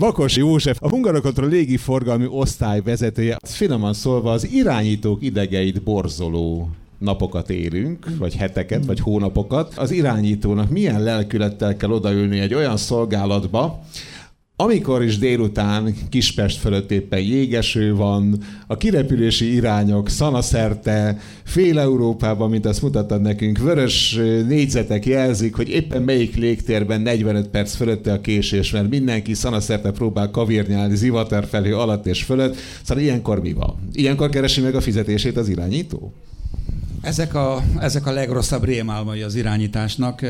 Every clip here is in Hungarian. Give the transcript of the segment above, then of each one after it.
Vakos József, a Hungarokontroll légiforgalmi osztály vezetője, finoman szólva az irányítók idegeit borzoló napokat élünk, vagy heteket, vagy hónapokat. Az irányítónak milyen lelkülettel kell odaülni egy olyan szolgálatba, amikor is délután Kispest fölött éppen jégeső van, a kirepülési irányok szanaszerte, fél Európában, mint azt mutattad nekünk, vörös négyzetek jelzik, hogy éppen melyik légtérben 45 perc fölötte a késés, mert mindenki szanaszerte próbál kavirnyálni zivatar felé alatt és fölött. Szóval ilyenkor mi van? Ilyenkor keresi meg a fizetését az irányító? Ezek a, ezek a legrosszabb rémálmai az irányításnak.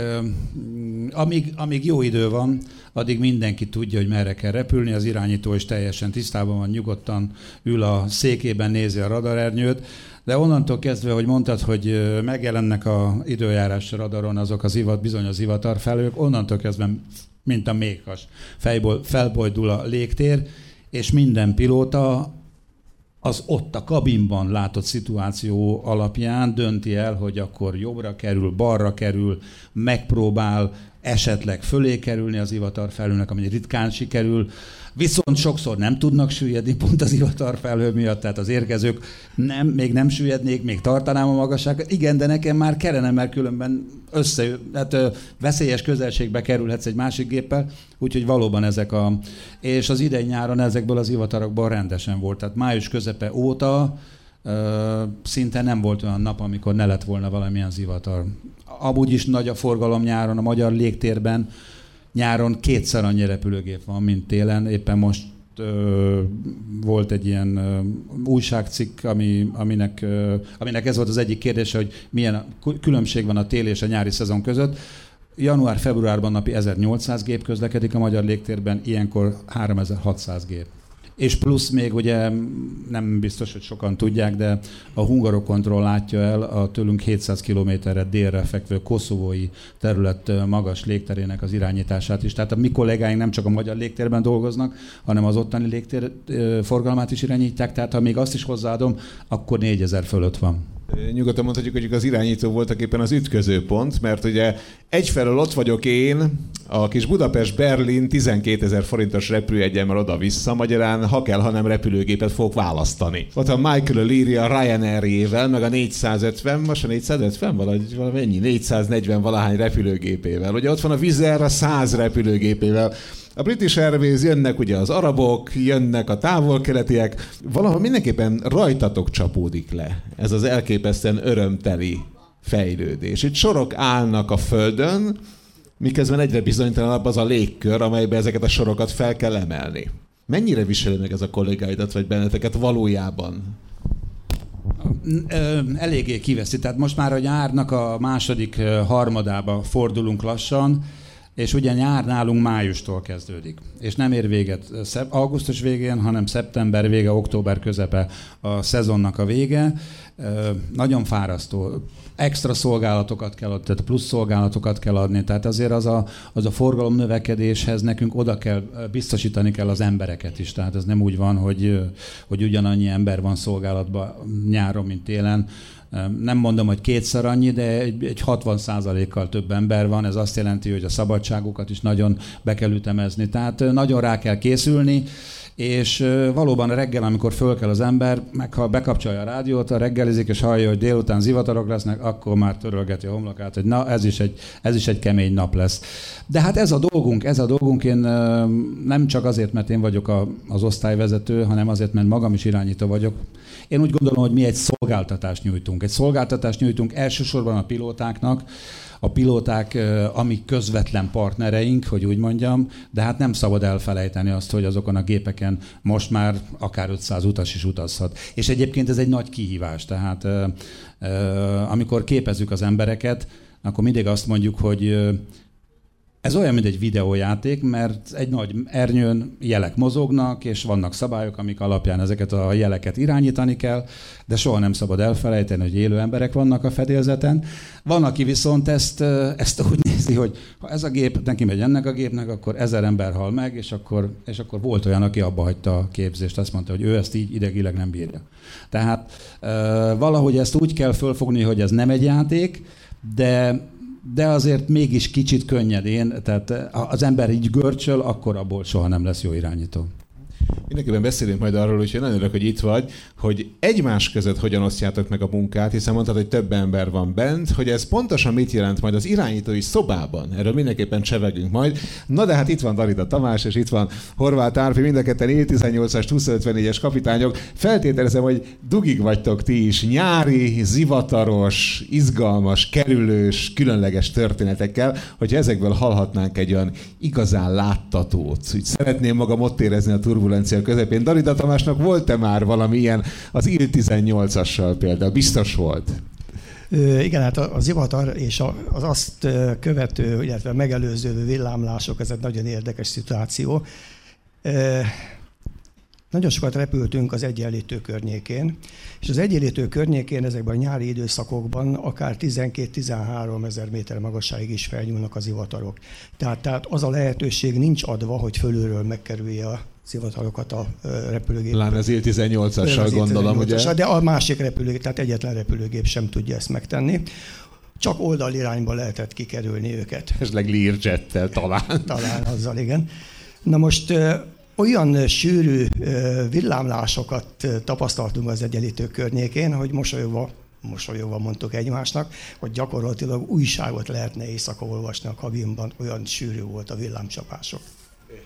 Amíg, amíg jó idő van, addig mindenki tudja, hogy merre kell repülni, az irányító is teljesen tisztában van, nyugodtan ül a székében, nézi a radarernyőt, de onnantól kezdve, hogy mondtad, hogy megjelennek a időjárás radaron azok az ivat, bizony az ivatarfelők, onnantól kezdve, mint a mékas, fejból, felbojdul a légtér, és minden pilóta az ott a kabinban látott szituáció alapján dönti el, hogy akkor jobbra kerül, balra kerül, megpróbál esetleg fölé kerülni az ivatar felülnek, ami ritkán sikerül, viszont sokszor nem tudnak süllyedni pont az ivatar felhő miatt, tehát az érkezők nem, még nem süllyednék, még tartanám a magasságot. Igen, de nekem már kellene, mert különben össze, hát veszélyes közelségbe kerülhetsz egy másik géppel, úgyhogy valóban ezek a... És az idei nyáron ezekből az ivatarokból rendesen volt, tehát május közepe óta szinte nem volt olyan nap, amikor ne lett volna valamilyen zivatar. Amúgy is nagy a forgalom nyáron a magyar légtérben, nyáron kétszer annyi repülőgép van, mint télen. Éppen most ö, volt egy ilyen ö, újságcikk, ami, aminek, ö, aminek ez volt az egyik kérdése, hogy milyen különbség van a téli és a nyári szezon között. Január-februárban napi 1800 gép közlekedik a magyar légtérben, ilyenkor 3600 gép. És plusz még ugye nem biztos, hogy sokan tudják, de a Hungarokontroll látja el a tőlünk 700 kilométerre délre fekvő koszovói terület magas légterének az irányítását is. Tehát a mi kollégáink nem csak a magyar légtérben dolgoznak, hanem az ottani légtér forgalmát is irányítják, tehát ha még azt is hozzáadom, akkor 4000 fölött van. Nyugodtan mondhatjuk, hogy az irányító voltak éppen az ütközőpont, mert ugye egyfelől ott vagyok én, a kis Budapest-Berlin 12 ezer forintos repülőjegyemmel oda-vissza, magyarán ha kell, ha nem repülőgépet fogok választani. Ott a Michael O'Leary a Ryanair-jével, meg a 450, most a 450 valahogy valamennyi, 440 valahány repülőgépével. Ugye ott van a Vizer a 100 repülőgépével. A British Airways jönnek ugye az arabok, jönnek a távol-keletiek, valahol mindenképpen rajtatok csapódik le ez az elképesztően örömteli fejlődés. Itt sorok állnak a földön, miközben egyre bizonytalanabb az a légkör, amelybe ezeket a sorokat fel kell emelni. Mennyire viseli meg ez a kollégáidat, vagy benneteket valójában? Eléggé kiveszi. Tehát most már a nyárnak a második harmadába fordulunk lassan, és ugye nyár nálunk májustól kezdődik, és nem ér véget augusztus végén, hanem szeptember vége, október közepe a szezonnak a vége. Nagyon fárasztó. Extra szolgálatokat kell adni, tehát plusz szolgálatokat kell adni, tehát azért az a, az a forgalom növekedéshez nekünk oda kell, biztosítani kell az embereket is, tehát ez nem úgy van, hogy, hogy ugyanannyi ember van szolgálatban nyáron, mint télen, nem mondom, hogy kétszer annyi, de egy, egy 60 kal több ember van, ez azt jelenti, hogy a szabadságokat is nagyon be kell ütemezni. Tehát nagyon rá kell készülni, és valóban reggel, amikor föl kell az ember, meg ha bekapcsolja a rádiót, a reggelizik, és hallja, hogy délután zivatarok lesznek, akkor már törölgeti a homlokát, hogy na, ez is, egy, ez is egy kemény nap lesz. De hát ez a dolgunk, ez a dolgunk, én nem csak azért, mert én vagyok a, az osztályvezető, hanem azért, mert magam is irányító vagyok. Én úgy gondolom, hogy mi egy szolgáltatást nyújtunk. Egy szolgáltatást nyújtunk elsősorban a pilótáknak, a pilóták, amik közvetlen partnereink, hogy úgy mondjam, de hát nem szabad elfelejteni azt, hogy azokon a gépeken most már akár 500 utas is utazhat. És egyébként ez egy nagy kihívás, tehát amikor képezzük az embereket, akkor mindig azt mondjuk, hogy ez olyan, mint egy videójáték, mert egy nagy ernyőn jelek mozognak, és vannak szabályok, amik alapján ezeket a jeleket irányítani kell, de soha nem szabad elfelejteni, hogy élő emberek vannak a fedélzeten. Van, aki viszont ezt, ezt úgy nézi, hogy ha ez a gép neki megy ennek a gépnek, akkor ezer ember hal meg, és akkor, és akkor volt olyan, aki abba hagyta a képzést, azt mondta, hogy ő ezt így idegileg nem bírja. Tehát valahogy ezt úgy kell fölfogni, hogy ez nem egy játék, de de azért mégis kicsit könnyedén, tehát az ember így görcsöl, akkor abból soha nem lesz jó irányító. Mindenképpen beszélünk majd arról, hogy nagyon örülök, hogy itt vagy, hogy egymás között hogyan osztjátok meg a munkát, hiszen mondtad, hogy több ember van bent, hogy ez pontosan mit jelent majd az irányítói szobában. Erről mindenképpen csevegünk majd. Na de hát itt van Darida Tamás, és itt van Horváth Árpi, mind a ketten 18-as, 254-es kapitányok. Feltételezem, hogy dugig vagytok ti is nyári, zivataros, izgalmas, kerülős, különleges történetekkel, hogy ezekből hallhatnánk egy olyan igazán láttatót. Úgy szeretném magam ott érezni a turbulencia közepén. Darida Tamásnak volt-e már valami ilyen az IL-18-assal például? Biztos volt. Igen, hát az zivatar és az azt követő, illetve megelőző villámlások, ez egy nagyon érdekes szituáció. Nagyon sokat repültünk az egyenlítő környékén, és az egyenlítő környékén ezekben a nyári időszakokban akár 12-13 ezer méter magasságig is felnyúlnak az ivatarok. Tehát, tehát az a lehetőség nincs adva, hogy fölülről megkerülje a szivatarokat a repülőgép. Lán az Il-18-assal gondolom, ugye? De a másik repülőgép, tehát egyetlen repülőgép sem tudja ezt megtenni. Csak oldalirányba lehetett kikerülni őket. Esetleg Learjettel talán. Talán azzal, igen. Na most olyan sűrű villámlásokat tapasztaltunk az egyenlítő környékén, hogy mosolyogva mosolyogva mondtuk egymásnak, hogy gyakorlatilag újságot lehetne éjszaka olvasni a kabinban, olyan sűrű volt a villámcsapások.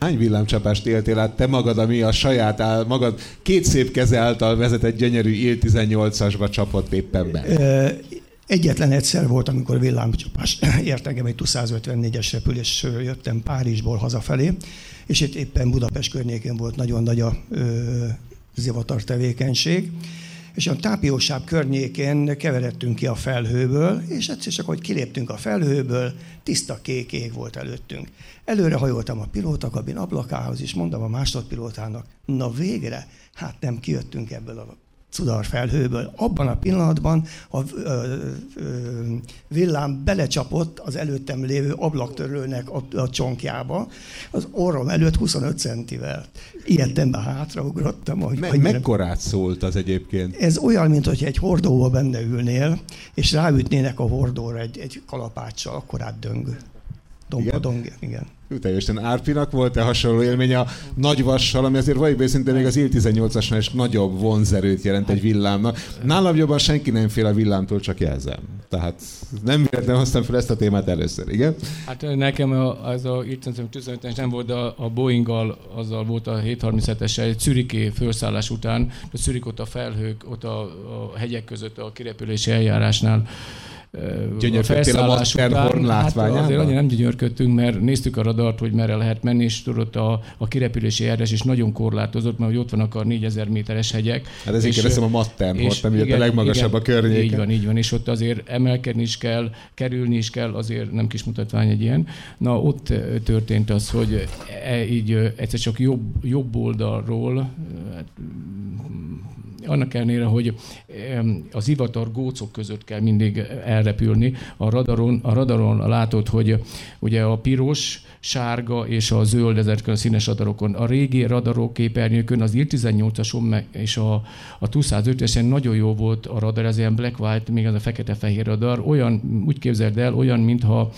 Hány villámcsapást éltél át te magad, ami a saját áll, magad két szép keze által vezetett gyönyörű Il-18-asba csapott éppen be? Egyetlen egyszer volt, amikor villámcsapás ért engem egy 254-es repülésről jöttem Párizsból hazafelé, és itt éppen Budapest környékén volt nagyon nagy a ö, zivatar tevékenység, és a tápiósább környékén keveredtünk ki a felhőből, és egyszer csak, hogy kiléptünk a felhőből, tiszta kék ég volt előttünk. Előre hajoltam a pilótakabin ablakához, és mondtam a másodpilótának, na végre, hát nem kijöttünk ebből a cudar felhőből. Abban a pillanatban a villám belecsapott az előttem lévő ablaktörlőnek a, a csonkjába, az orrom előtt 25 centivel. Ilyetemben hátraugrottam. Hogy Me- mekkorát szólt az egyébként? Ez olyan, mint hogy egy hordóba benne ülnél, és ráütnének a hordóra egy, egy kalapáccsal, akkor átdöng. Dompadong, igen. igen. Teljesen Árpinak volt-e hasonló élmény a nagy vassal, ami azért vagy őszintén még az Il-18-asnál is nagyobb vonzerőt jelent egy villámnak. Nálam jobban senki nem fél a villámtól, csak jelzem. Tehát nem véletlenül hoztam fel ezt a témát először, igen? Hát nekem az a Il-18-es nem volt, de a Boeing-gal azzal volt a 737-es egy Czüriké felszállás után, a Czürik ott a felhők, ott a, a hegyek között a kirepülési eljárásnál Gyönyörködtél a Matterhorn látványában? Hát azért annyira nem gyönyörködtünk, mert néztük a radart, hogy merre lehet menni, és tudott a, a kirepülési járás is nagyon korlátozott, mert hogy ott vannak a 4000 méteres hegyek. Hát ezért kérdezem a Matterhorn, ami igen, a legmagasabb igen, a környéken. Így van, így van, és ott azért emelkedni is kell, kerülni is kell, azért nem kis mutatvány egy ilyen. Na, ott történt az, hogy e, így egyszer csak jobb, jobb oldalról, hát, annak ellenére, hogy az ivatar gócok között kell mindig elrepülni. A radaron, a radaron látod, hogy ugye a piros, sárga és a zöld ezeken a színes radarokon. A régi radarok képernyőkön az IR-18-ason és a, a 205-esen nagyon jó volt a radar, ez ilyen black-white, még az a fekete-fehér radar. Olyan, úgy képzeld el, olyan, mintha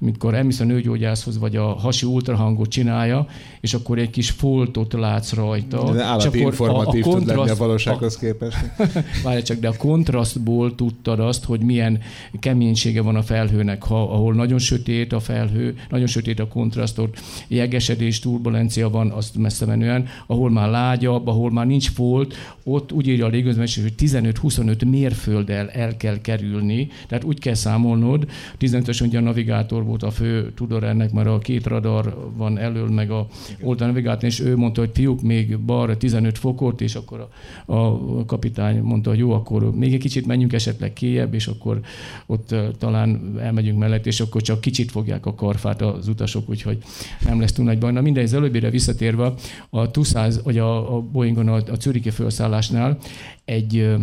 mikor elmész a nőgyógyászhoz, vagy a hasi ultrahangot csinálja, és akkor egy kis foltot látsz rajta. De állati és akkor informatív a, a kontraszt, tud lenni a valósághoz képest. Várj csak, de a kontrasztból tudtad azt, hogy milyen keménysége van a felhőnek, ha, ahol nagyon sötét a felhő, nagyon sötét a kontrasztot, jegesedés, turbulencia van, azt messze menően, ahol már lágyabb, ahol már nincs folt, ott úgy írja a légözmetség, hogy 15-25 mérfölddel el kell kerülni, tehát úgy kell számolnod, 15-ös ugye a navigátor volt a fő tudor ennek, mert a két radar van elől, meg a oldalnavigátor, és ő mondta, hogy fiúk, még balra 15 fokot, és akkor a, a kapitány mondta, hogy jó, akkor még egy kicsit menjünk esetleg kiebb, és akkor ott talán elmegyünk mellett, és akkor csak kicsit fogják a karfát az utasok, úgyhogy nem lesz túl nagy baj. Na mindegy, az előbbire visszatérve, a TUSZ, vagy a, a Boeingon a, a Zürichi felszállásnál egy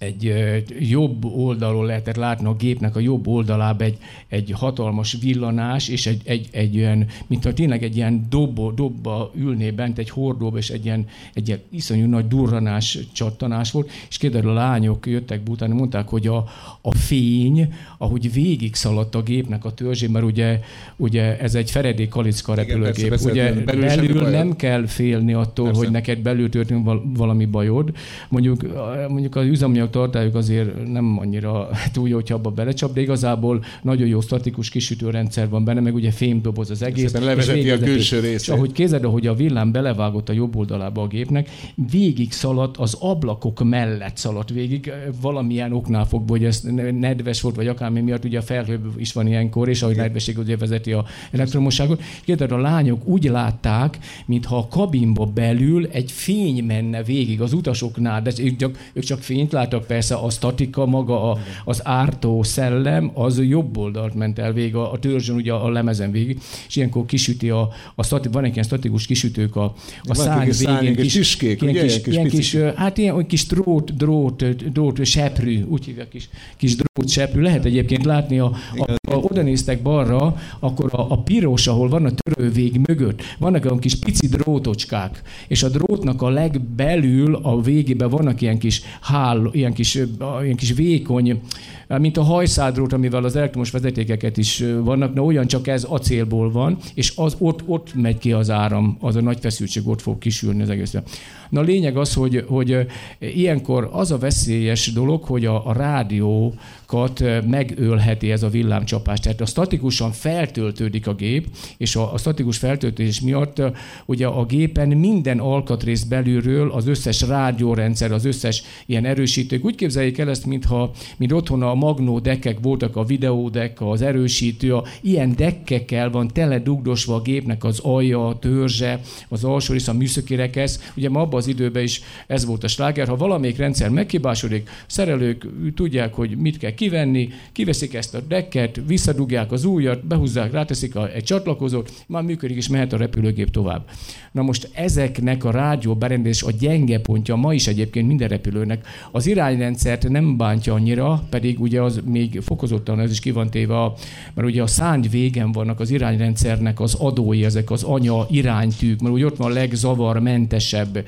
egy jobb oldalról lehetett látni a gépnek a jobb oldalába egy, egy hatalmas villanás, és egy, egy, egy olyan, mint ha tényleg egy ilyen dobba, dobba ülné bent egy hordóba, és egy ilyen, egy ilyen iszonyú nagy durranás, csattanás volt, és kérdező a lányok jöttek utána, mondták, hogy a, a fény, ahogy végig szaladt a gépnek a törzsén, mert ugye, ugye ez egy Feredé Kalicka repülőgép, Igen, persze, ugye belül, belül nem kell félni attól, persze. hogy neked belül történik valami bajod. Mondjuk, mondjuk az üzemanyag tartályuk azért nem annyira túl jó, hogyha abba belecsap, de igazából nagyon jó statikus kisütőrendszer van benne, meg ugye fémdoboz az egész. Szépen levezeti a külső részét. És ahogy kézed, ahogy a villám belevágott a jobb oldalába a gépnek, végig szaladt, az ablakok mellett szaladt végig, valamilyen oknál fogva, hogy ez nedves volt, vagy akármi miatt, ugye a felhő is van ilyenkor, és ahogy nedvesség ugye vezeti a elektromosságot. Kérdez, a lányok úgy látták, mintha a kabinba belül egy fény menne végig az utasoknál, de ők csak, ők csak fényt láttak, persze a statika maga, a, az ártó szellem, az jobb oldalt ment el végig, a, a törzsön ugye a lemezen végig, és ilyenkor kisüti a, a stati, van egy ilyen statikus kisütők a, a szárny végén, kis, tüskék, ilyen kis, ilyen kis, hát ilyen olyan kis drót, drót, drót, seprű, úgy hívják kis, kis drót seprű. Lehet egyébként látni, a, a, a, oda néztek balra, akkor a, a piros, ahol van a törővég mögött, vannak olyan kis pici drótocskák, és a drótnak a legbelül, a végében vannak ilyen kis hál, ilyen kis, ilyen kis vékony, mint a hajszádrót, amivel az elektromos vezetékeket is vannak, de olyan csak ez acélból van, és az ott, ott megy ki az áram, az a nagy feszültség ott fog kisülni az egészben. Na a lényeg az, hogy, hogy ilyenkor az a veszélyes dolog, hogy a, a rádiókat megölheti ez a villámcsapás. Tehát a statikusan feltöltődik a gép, és a, a statikus feltöltés miatt ugye a gépen minden alkatrész belülről az összes rádiórendszer, az összes ilyen erősítők. Úgy képzeljék el ezt, mintha mint otthon a magnó dekkek voltak, a videódek, az erősítő, a, ilyen dekkekkel van tele dugdosva a gépnek az alja, a törzse, az alsó rész, a műszaki rekesz. Ugye ma abban az időben is ez volt a sláger. Ha valamelyik rendszer megkibásodik, szerelők tudják, hogy mit kell kivenni, kiveszik ezt a dekket, visszadugják az újat, behúzzák, ráteszik a, egy csatlakozót, már működik és mehet a repülőgép tovább. Na most ezeknek a rádió berendezés a gyenge pontja ma is egyébként minden repülőnek. Az irányrendszert nem bántja annyira, pedig ugye az még fokozottan ez is ki van téve, a, mert ugye a szárny végen vannak az irányrendszernek az adói, ezek az anya iránytűk, mert ugye ott van a legzavarmentesebb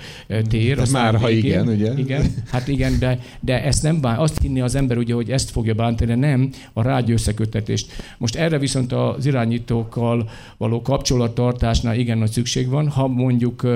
tér. Az már, ha igen, ugye? Igen, hát igen, de, de ezt nem bán, azt hinni az ember, ugye, hogy ezt fogja bántani, nem a rádió összekötetést. Most erre viszont az irányítókkal való kapcsolattartásnál igen nagy szükség van, ha mondjuk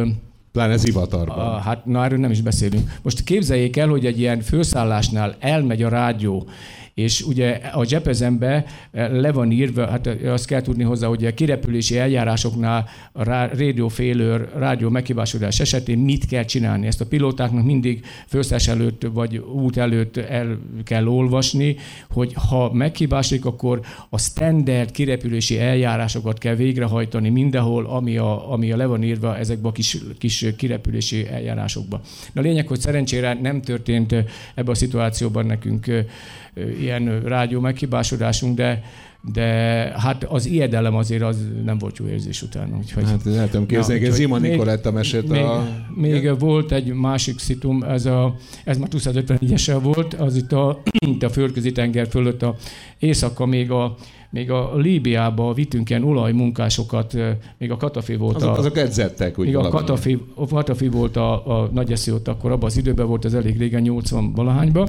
Pláne zivatarban. A, hát na erről nem is beszélünk. Most képzeljék el, hogy egy ilyen főszállásnál elmegy a rádió, és ugye a zsepezembe eh, le van írva, hát eh, azt kell tudni hozzá, hogy a kirepülési eljárásoknál a rádió félőr, rádió meghibásodás esetén mit kell csinálni. Ezt a pilótáknak mindig főszás előtt vagy út előtt el kell olvasni, hogy ha meghibásodik, akkor a standard kirepülési eljárásokat kell végrehajtani mindenhol, ami a, ami a le van írva ezekben a kis, kis kirepülési eljárásokba. Na a lényeg, hogy szerencsére nem történt ebben a szituációban nekünk ilyen rádió meghibásodásunk, de de hát az ijedelem azért az nem volt jó érzés utána. Úgyhogy, hát el tudom képzelni, ez Zima Nikoletta mesét még, a... Még ja. volt egy másik szitum, ez, a, ez már 254-esel volt, az itt a, itt a földközi tenger fölött a éjszaka még a még a Líbiába vittünk ilyen olajmunkásokat, még a Katafi volt azok, a... Azok edzettek, úgy Még a Katafi, a Katafi volt a, a nagy ott akkor abban az időben volt, ez elég régen, 80 valahányban,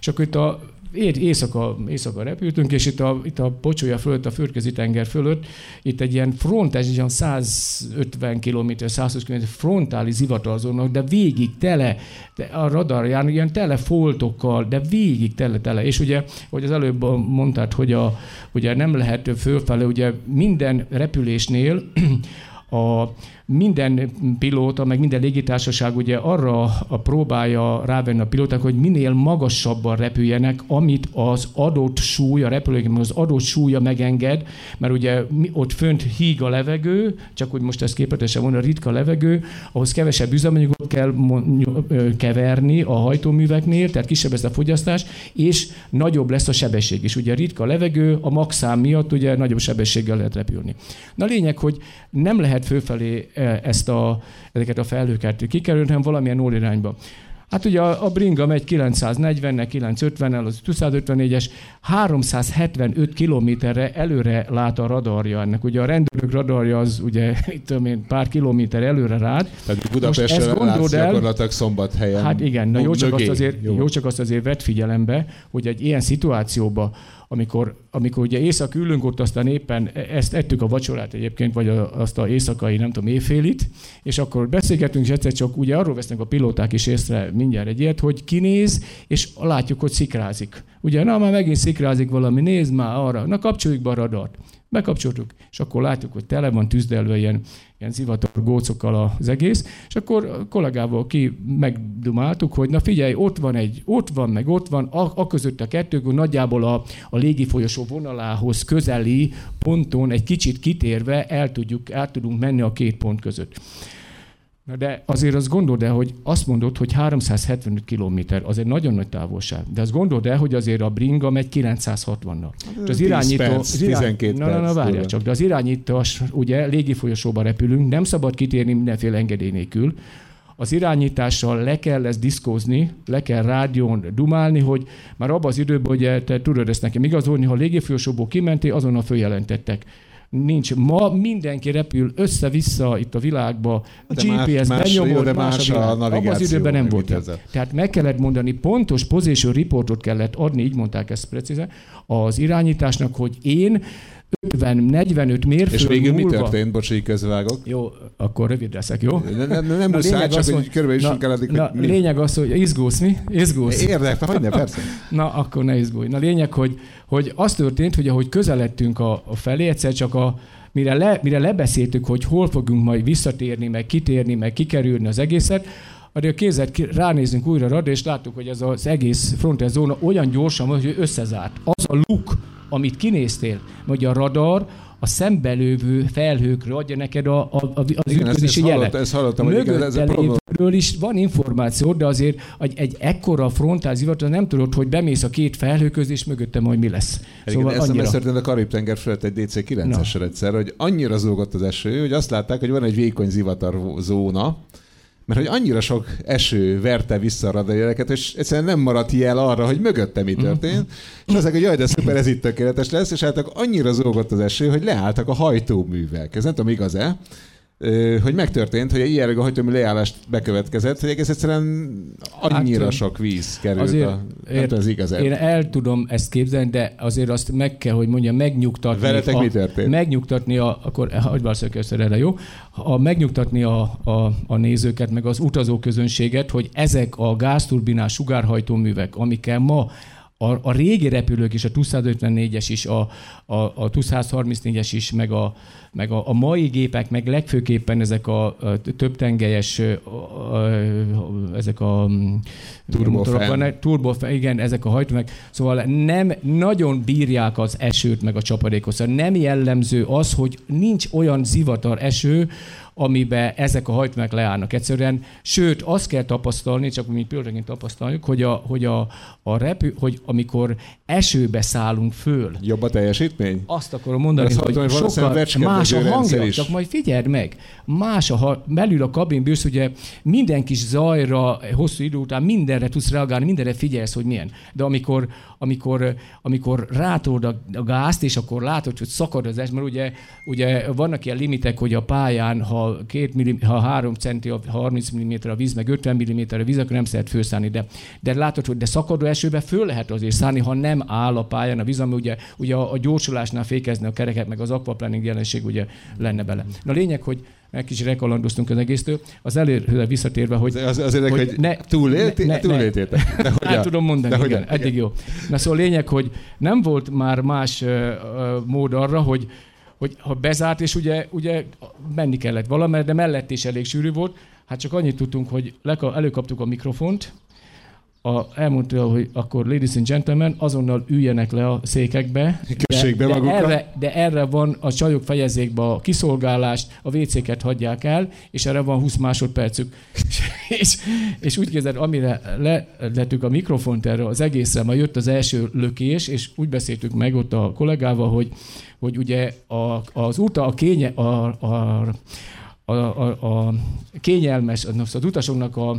és akkor itt a éjszaka, éjszaka repültünk, és itt a, itt a pocsolya fölött, a földközi tenger fölött, itt egy ilyen frontális, egy ilyen 150 km, 120 km frontális zivatarzónak, de végig tele, de a radarján ilyen tele foltokkal, de végig tele-tele. És ugye, hogy az előbb mondtad, hogy a, ugye nem lehet fölfelé, ugye minden repülésnél a minden pilóta, meg minden légitársaság ugye arra a próbálja rávenni a pilóták, hogy minél magasabban repüljenek, amit az adott súly, a repülőgép az adott súlya megenged, mert ugye ott fönt híg a levegő, csak hogy most ezt képletesen van, a ritka levegő, ahhoz kevesebb üzemanyagot kell keverni a hajtóműveknél, tehát kisebb lesz a fogyasztás, és nagyobb lesz a sebesség is. Ugye a ritka levegő a maxám miatt ugye nagyobb sebességgel lehet repülni. Na lényeg, hogy nem lehet fölfelé ezt a, ezeket a felhőket kikerülni, hanem valamilyen irányba. Hát ugye a, a bringa megy 940-nel, 950-nel, az 254-es, 375 kilométerre előre lát a radarja ennek. Ugye a rendőrök radarja az ugye, itt tudom én, pár kilométer előre rád. Tehát Budapestre látsz el, gyakorlatilag szombathelyen. Hát igen, na jó csak, azt azért, jó. jó csak azt azért vett figyelembe, hogy egy ilyen szituációban amikor, amikor ugye éjszak ülünk ott, aztán éppen e- ezt ettük a vacsorát egyébként, vagy a, azt a éjszakai, nem tudom, éjfélit, és akkor beszélgetünk, és egyszer csak ugye arról vesznek a pilóták is észre mindjárt egy ilyet, hogy kinéz, és látjuk, hogy szikrázik. Ugye, na már megint szikrázik valami, nézd már arra, na kapcsoljuk be a radart. Bekapcsoltuk, és akkor látjuk, hogy tele van tűzdelve ilyen, ilyen zivatar gócokkal az egész, és akkor a kollégával ki megdumáltuk, hogy na figyelj, ott van egy, ott van, meg ott van, a, a között a kettő, nagyjából a, a légifolyosó vonalához közeli ponton egy kicsit kitérve el, tudjuk, el tudunk menni a két pont között. Na de azért azt gondold el, hogy azt mondod, hogy 375 km, az egy nagyon nagy távolság. De azt gondold el, hogy azért a bringa megy 960-nal. Hát, az irányító... Perc, az irány... 12 na, na, na, várjál csak, de az irányítás, ugye légifolyosóba repülünk, nem szabad kitérni mindenféle engedély nélkül. Az irányítással le kell ezt diszkózni, le kell rádión dumálni, hogy már abban az időben, hogy te tudod ezt nekem igazolni, ha a légifolyosóból kimentél, azonnal följelentettek nincs. Ma mindenki repül össze-vissza itt a világba, de GPS más, benyomod, de más, más a, a navigáció. Abban az időben nem volt. Tehát meg kellett mondani, pontos position reportot kellett adni, így mondták ezt precízen, az irányításnak, hogy én 50-45 mérföld És végül múlva... mi történt? Bocs, így közvágok. Jó, akkor rövid leszek, jó? Nem, nem, nem muszáj, csak hogy körülbelül is kell addig, na, mi? lényeg az, hogy izgulsz, mi? Izgulsz. Érdekel, hogy ne, persze. Na, akkor ne izgulj. Na, lényeg, hogy, hogy az történt, hogy ahogy közeledtünk a, a felé, egyszer csak a, mire, le, mire lebeszéltük, hogy hol fogunk majd visszatérni, meg kitérni, meg kikerülni az egészet, addig a kézet ránézünk újra rá, és láttuk, hogy ez az egész frontes zóna olyan gyorsan, hogy összezárt. Az a luk, amit kinéztél, vagy a radar, a szembelővő felhőkre adja neked a, a, a, az igen, ezt, jelet. Ezt hallottam, hogy igen, ez a lévőről is van információ, de azért egy, egy ekkora frontázivat, nem tudod, hogy bemész a két felhő közé, és mögötte majd mi lesz. Szóval ez annyira... történt a Karib-tenger fölött egy DC-9-esre egyszer, hogy annyira zúgott az eső, hogy azt látták, hogy van egy vékony zivatar zóna, mert hogy annyira sok eső verte vissza a radarjeleket, és egyszerűen nem maradt jel arra, hogy mögötte mi történt, mm-hmm. és azok, hogy jaj, de szuper, ez itt tökéletes lesz, és hát annyira zúgott az eső, hogy leálltak a hajtóművek. Ez nem tudom, igaz-e? Hogy megtörtént, hogy egy ilyen hajtómű leállást bekövetkezett, hogy egész egyszerűen annyira hát, sok víz került azért, a... Ért, az igaz. Én el tudom ezt képzelni, de azért azt meg kell, hogy mondjam, megnyugtatni... Veletek a, mi történt? Megnyugtatni a... Akkor hagyd válaszolok erre, jó? A, megnyugtatni a, a, a nézőket, meg az utazóközönséget, hogy ezek a gázturbinás sugárhajtóművek, amikkel ma a, a régi repülők is, a 254-es is, a, a, a 234-es is, meg, a, meg a, a mai gépek, meg legfőképpen ezek a, a többtengelyes, a, a, ezek a turbofan. turbofan, igen, ezek a hajtóművek. Szóval nem nagyon bírják az esőt, meg a csapadékot. Szóval nem jellemző az, hogy nincs olyan zivatar eső, amiben ezek a hajtmák leállnak egyszerűen. Sőt, azt kell tapasztalni, csak mi pillanatként tapasztaljuk, hogy, a, hogy, a, a repü, hogy amikor esőbe szállunk föl. Jobb a teljesítmény? Azt akarom mondani, hogy, hogy sokkal más a hangja, is. csak majd figyeld meg. Más a, ha belül a kabinbűsz, ugye minden kis zajra, hosszú idő után mindenre tudsz reagálni, mindenre figyelsz, hogy milyen. De amikor, amikor, amikor rátolod a, a gázt, és akkor látod, hogy szakad az es, mert ugye, ugye vannak ilyen limitek, hogy a pályán, ha, két millim, ha 3 centi, ha 30 mm a víz, meg 50 mm a víz, akkor nem szeret főszállni. De, de látod, hogy de szakadó esőbe föl lehet azért szállni, ha nem áll a pályán a víz, ami ugye, ugye a, a gyorsulásnál fékezni a kereket, meg az aquaplaning jelenség ugye lenne bele. Na lényeg, hogy egy kicsit rekalandoztunk az egésztől. Az előre visszatérve, hogy... Az, azért, hogy, hogy ne, túlélt, ne, túléltétek. De hogy tudom mondani, de igen, igen, eddig jó. Na szóval lényeg, hogy nem volt már más uh, mód arra, hogy hogy ha bezárt, és ugye, ugye menni kellett valamelyre, de mellett is elég sűrű volt, hát csak annyit tudtunk, hogy előkaptuk a mikrofont, a, elmondta, hogy akkor ladies and gentlemen, azonnal üljenek le a székekbe. de, be de, erre, de erre van a csajok fejezzék be a kiszolgálást, a WC-ket hagyják el, és erre van 20 másodpercük. és, és úgy képzeld, amire letettük a mikrofont erre az egészen, majd jött az első lökés, és úgy beszéltük meg ott a kollégával, hogy, hogy ugye a, az uta, a kénye, a, a, a, a, a kényelmes, az utasoknak a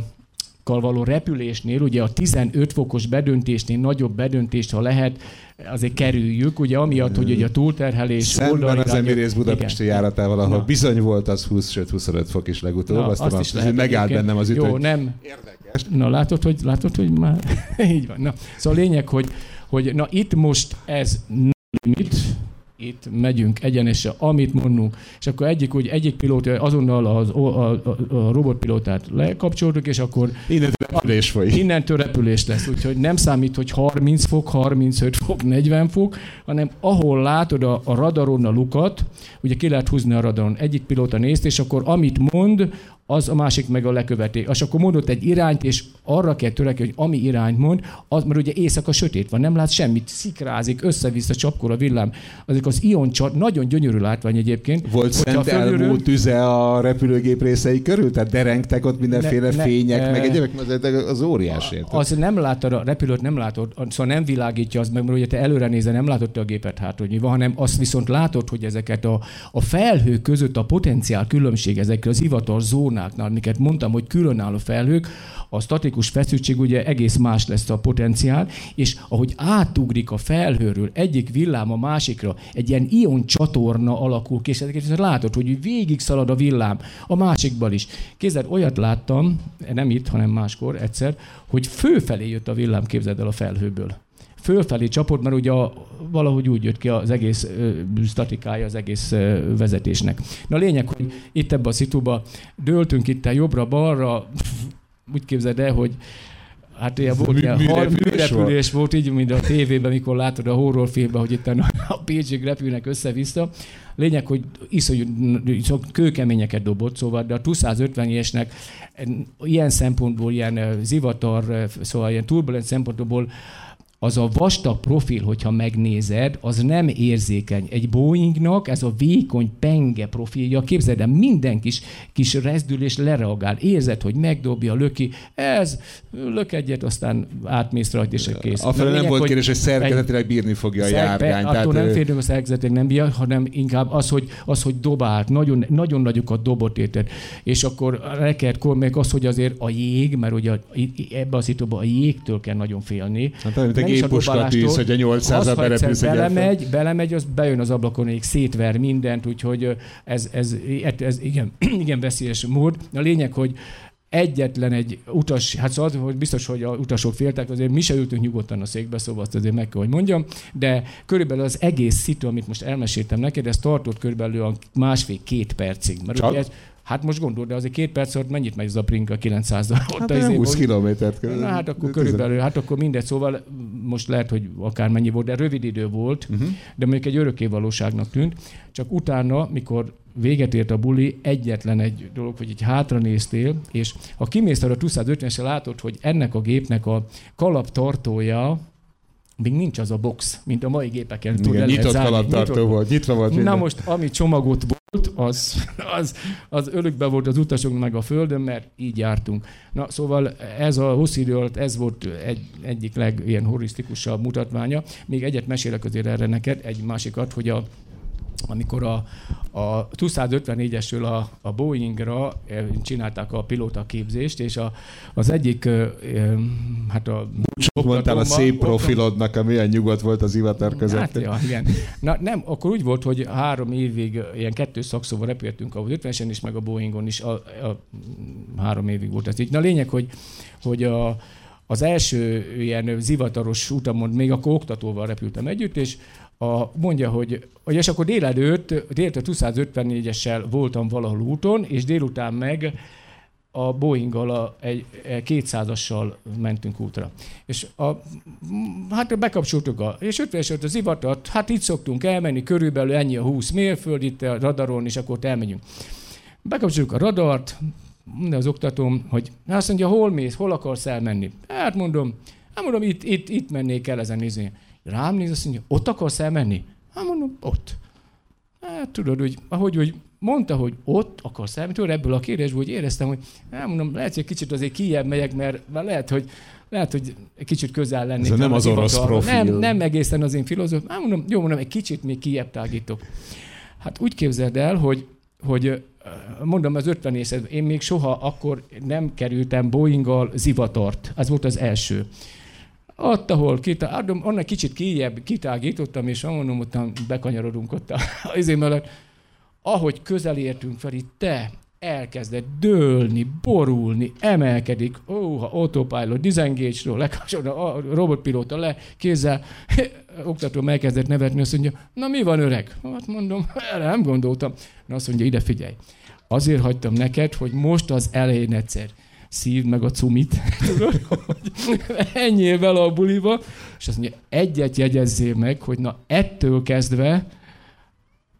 való repülésnél, ugye a 15 fokos bedöntésnél nagyobb bedöntést, ha lehet, azért kerüljük, ugye amiatt, hogy ugye a túlterhelés... Szemben az Emirész Budapesti igen. járatával, ahol Na. bizony volt az 20, sőt 25 fok is legutóbb, Na, azt, azt is lehet, megállt bennem az ütő. Jó, nem. Érdekes. Na látod, hogy, látod, hogy már így van. Na, szóval a lényeg, hogy, hogy na itt most ez limit, itt megyünk egyenesen, amit mondunk, és akkor egyik, úgy, egyik pilóta azonnal az, a, a, a robotpilótát lekapcsoltuk, és akkor innen repülés folyik. Innentől repülés lesz, úgyhogy nem számít, hogy 30 fok, 35 fok, 40 fok, hanem ahol látod a, a radaron a lukat, ugye ki lehet húzni a radaron, egyik pilóta nézt, és akkor amit mond, az a másik meg a leköveti. És akkor mondott egy irányt, és arra kell törekedni, hogy ami irányt mond, az, mert ugye éjszaka sötét van, nem lát semmit, szikrázik, össze-vissza csapkor a villám. Azok az ion csat, nagyon gyönyörű látvány egyébként. Volt szent fölülről... elmúlt tüze a repülőgép részei körül? Tehát derengtek ott mindenféle ne, fények, ne, meg egyébek, az óriás Az nem látod, a repülőt nem látod, szóval nem világítja az meg, mert ugye te előre nézel, nem látod a gépet hát, hogy mi van, hanem azt viszont látod, hogy ezeket a, a felhők között a potenciál különbség, ezekre az ivatar zónák, zónáknál, amiket mondtam, hogy különálló felhők, a statikus feszültség ugye egész más lesz a potenciál, és ahogy átugrik a felhőről egyik villám a másikra, egy ilyen ion csatorna alakul ki, és látod, hogy végig szalad a villám a másikban is. Képzeld, olyat láttam, nem itt, hanem máskor egyszer, hogy főfelé jött a villám, képzeld el a felhőből fölfelé csapott, mert ugye a, valahogy úgy jött ki az egész ö, statikája az egész ö, vezetésnek. Na a lényeg, hogy itt ebbe a szituba dőltünk itt jobbra-balra, úgy képzeld el, hogy Hát ilyen volt, ilyen műrepülés volt, így, mint a tévében, mikor látod a horrorfilmben, hogy itt a Pécsig repülnek össze-vissza. Lényeg, hogy iszonyú kőkeményeket dobott, szóval, de a 250-esnek ilyen szempontból, ilyen zivatar, szóval ilyen turbulent szempontból az a vastag profil, hogyha megnézed, az nem érzékeny. Egy Boeingnak ez a vékony penge profilja, képzeld el, minden kis, kis rezdülés lereagál. Érzed, hogy megdobja, löki, ez, lök egyet, aztán átmész rajta, és kész. A nem volt kérdés, hogy szerkezetileg bírni fogja a járgány. Attól tehát, nem félünk a szerkezetileg nem bírja, hanem inkább az, hogy, az, hogy dobált, nagyon, nagyon nagyokat dobott érted. És akkor rekertkor meg az, hogy azért a jég, mert ugye ebbe a szituban a jégtől kell nagyon félni. Hát, gépuska tűz, hogy a 800 a berepülsz belemegy, belemegy, az bejön az ablakon, egy szétver mindent, úgyhogy ez, ez, ez, ez igen, igen veszélyes mód. A lényeg, hogy egyetlen egy utas, hát szóval hogy biztos, hogy a utasok féltek, azért mi se ültünk nyugodtan a székbe, szóval azt azért meg kell, hogy mondjam, de körülbelül az egész szitu, amit most elmeséltem neked, ez tartott körülbelül a másfél-két percig. Mert Csak? Ugye ez, Hát most gondol, de azért két perc alatt mennyit megy az a Prinka 900 dal? Hát izé, 20 kilométert kell. Na, hát akkor körülbelül, hát akkor mindegy, szóval most lehet, hogy akár mennyi volt, de rövid idő volt, uh-huh. de mondjuk egy örökké valóságnak tűnt. Csak utána, mikor véget ért a buli, egyetlen egy dolog, hogy így hátra néztél, és ha kimész arra a 250-esre, látod, hogy ennek a gépnek a kalaptartója, még nincs az a box, mint a mai gépeken. Igen, tud, nyitott kalaptartó volt, nyitva volt. Minden. Na most, ami csomagot volt, az, az, az ölükbe volt az utasok meg a földön, mert így jártunk. Na szóval ez a hosszú idő alatt ez volt egy, egyik leg ilyen horisztikusabb mutatványa. Még egyet mesélek azért erre neked, egy másikat, hogy a amikor a, a 254-esről a, a Boeingra eh, csinálták a pilóta képzést, és a, az egyik, eh, hát a... Sok mondtál a szép profilodnak, a milyen nyugodt volt az ivatar között. Hát, ja, igen. Na nem, akkor úgy volt, hogy három évig ilyen kettő szakszóval repültünk a 50-esen is, meg a Boeingon is, a, a, három évig volt ez így. Na lényeg, hogy, hogy a, az első ilyen zivataros utamon még akkor oktatóval repültem együtt, és a, mondja, hogy, hogy és akkor délelőtt, délelőtt 254-essel voltam valahol úton, és délután meg a Boeing-gal a, egy, egy 200-assal mentünk útra. És a, hát bekapcsoltuk a, és 50 az ivatat, hát itt szoktunk elmenni, körülbelül ennyi a 20 mérföld itt a radaron, és akkor ott elmegyünk. Bekapcsoljuk a radart, de az oktatóm, hogy azt mondja, hol mész, hol akarsz elmenni? Hát mondom, hát mondom, itt, itt, itt mennék el ezen nézni. Rám néz, azt mondja, ott akarsz elmenni? Hát mondom, ott. Hát tudod, hogy ahogy hogy mondta, hogy ott akarsz elmenni, tudod, ebből a kérdésből, hogy éreztem, hogy hát mondom, lehet, hogy kicsit azért kijebb megyek, mert lehet, hogy lehet, hogy egy kicsit közel lennék. Ez nem az, az orosz profil. Nem, nem egészen az én filozóf. Hát mondom, jó, mondom, egy kicsit még kijebb tágítok. Hát úgy képzeld el, hogy, hogy mondom az 50 észre, én még soha akkor nem kerültem Boeinggal zivatart. Ez volt az első. Ott, ahol kitá... onnan kicsit kijebb kitágítottam, és mondom, ott bekanyarodunk ott a, izé mellett. Ahogy közel értünk fel, itt te elkezdett dőlni, borulni, emelkedik, ó, ha autopilot, disengage-ről, lekapcsolna a robotpilóta le, kézzel, oktató elkezdett nevetni, azt mondja, na mi van öreg? Hát mondom, erre nem gondoltam. Na azt mondja, ide figyelj, azért hagytam neked, hogy most az elején egyszer szívd meg a cumit, tudod, hogy a buliba, és azt mondja, egyet jegyezzél meg, hogy na ettől kezdve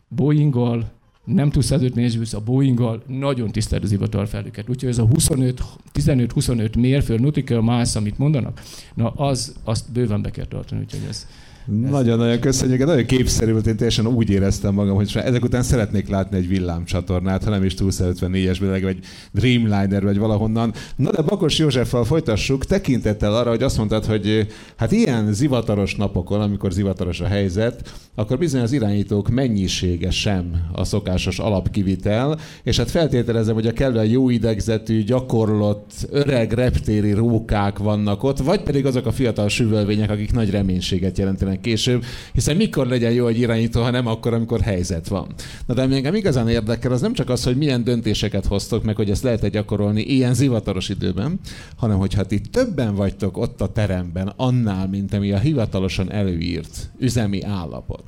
Boeing-gal nem tudsz előtt a Boeing-gal, nagyon tisztelt az ivatarfelüket. Úgyhogy ez a 25, 15-25 mérföld nautical miles, amit mondanak, na az, azt bőven be kell tartani, úgyhogy ez, nagyon-nagyon köszönjük, nagyon képszerű volt, én teljesen úgy éreztem magam, hogy ezek után szeretnék látni egy villámcsatornát, ha nem is 254-es, vagy Dreamliner, vagy valahonnan. Na de Bakos Józseffel folytassuk, tekintettel arra, hogy azt mondtad, hogy hát ilyen zivataros napokon, amikor zivataros a helyzet, akkor bizony az irányítók mennyisége sem a szokásos alapkivitel, és hát feltételezem, hogy a kellően jó idegzetű, gyakorlott, öreg reptéri rókák vannak ott, vagy pedig azok a fiatal süvölvények, akik nagy reménységet jelentenek meg később, hiszen mikor legyen jó egy irányító, ha nem akkor, amikor helyzet van. Na de ami engem igazán érdekel, az nem csak az, hogy milyen döntéseket hoztok, meg hogy ezt lehet-e gyakorolni ilyen zivataros időben, hanem hogyha ti többen vagytok ott a teremben, annál, mint ami a hivatalosan előírt üzemi állapot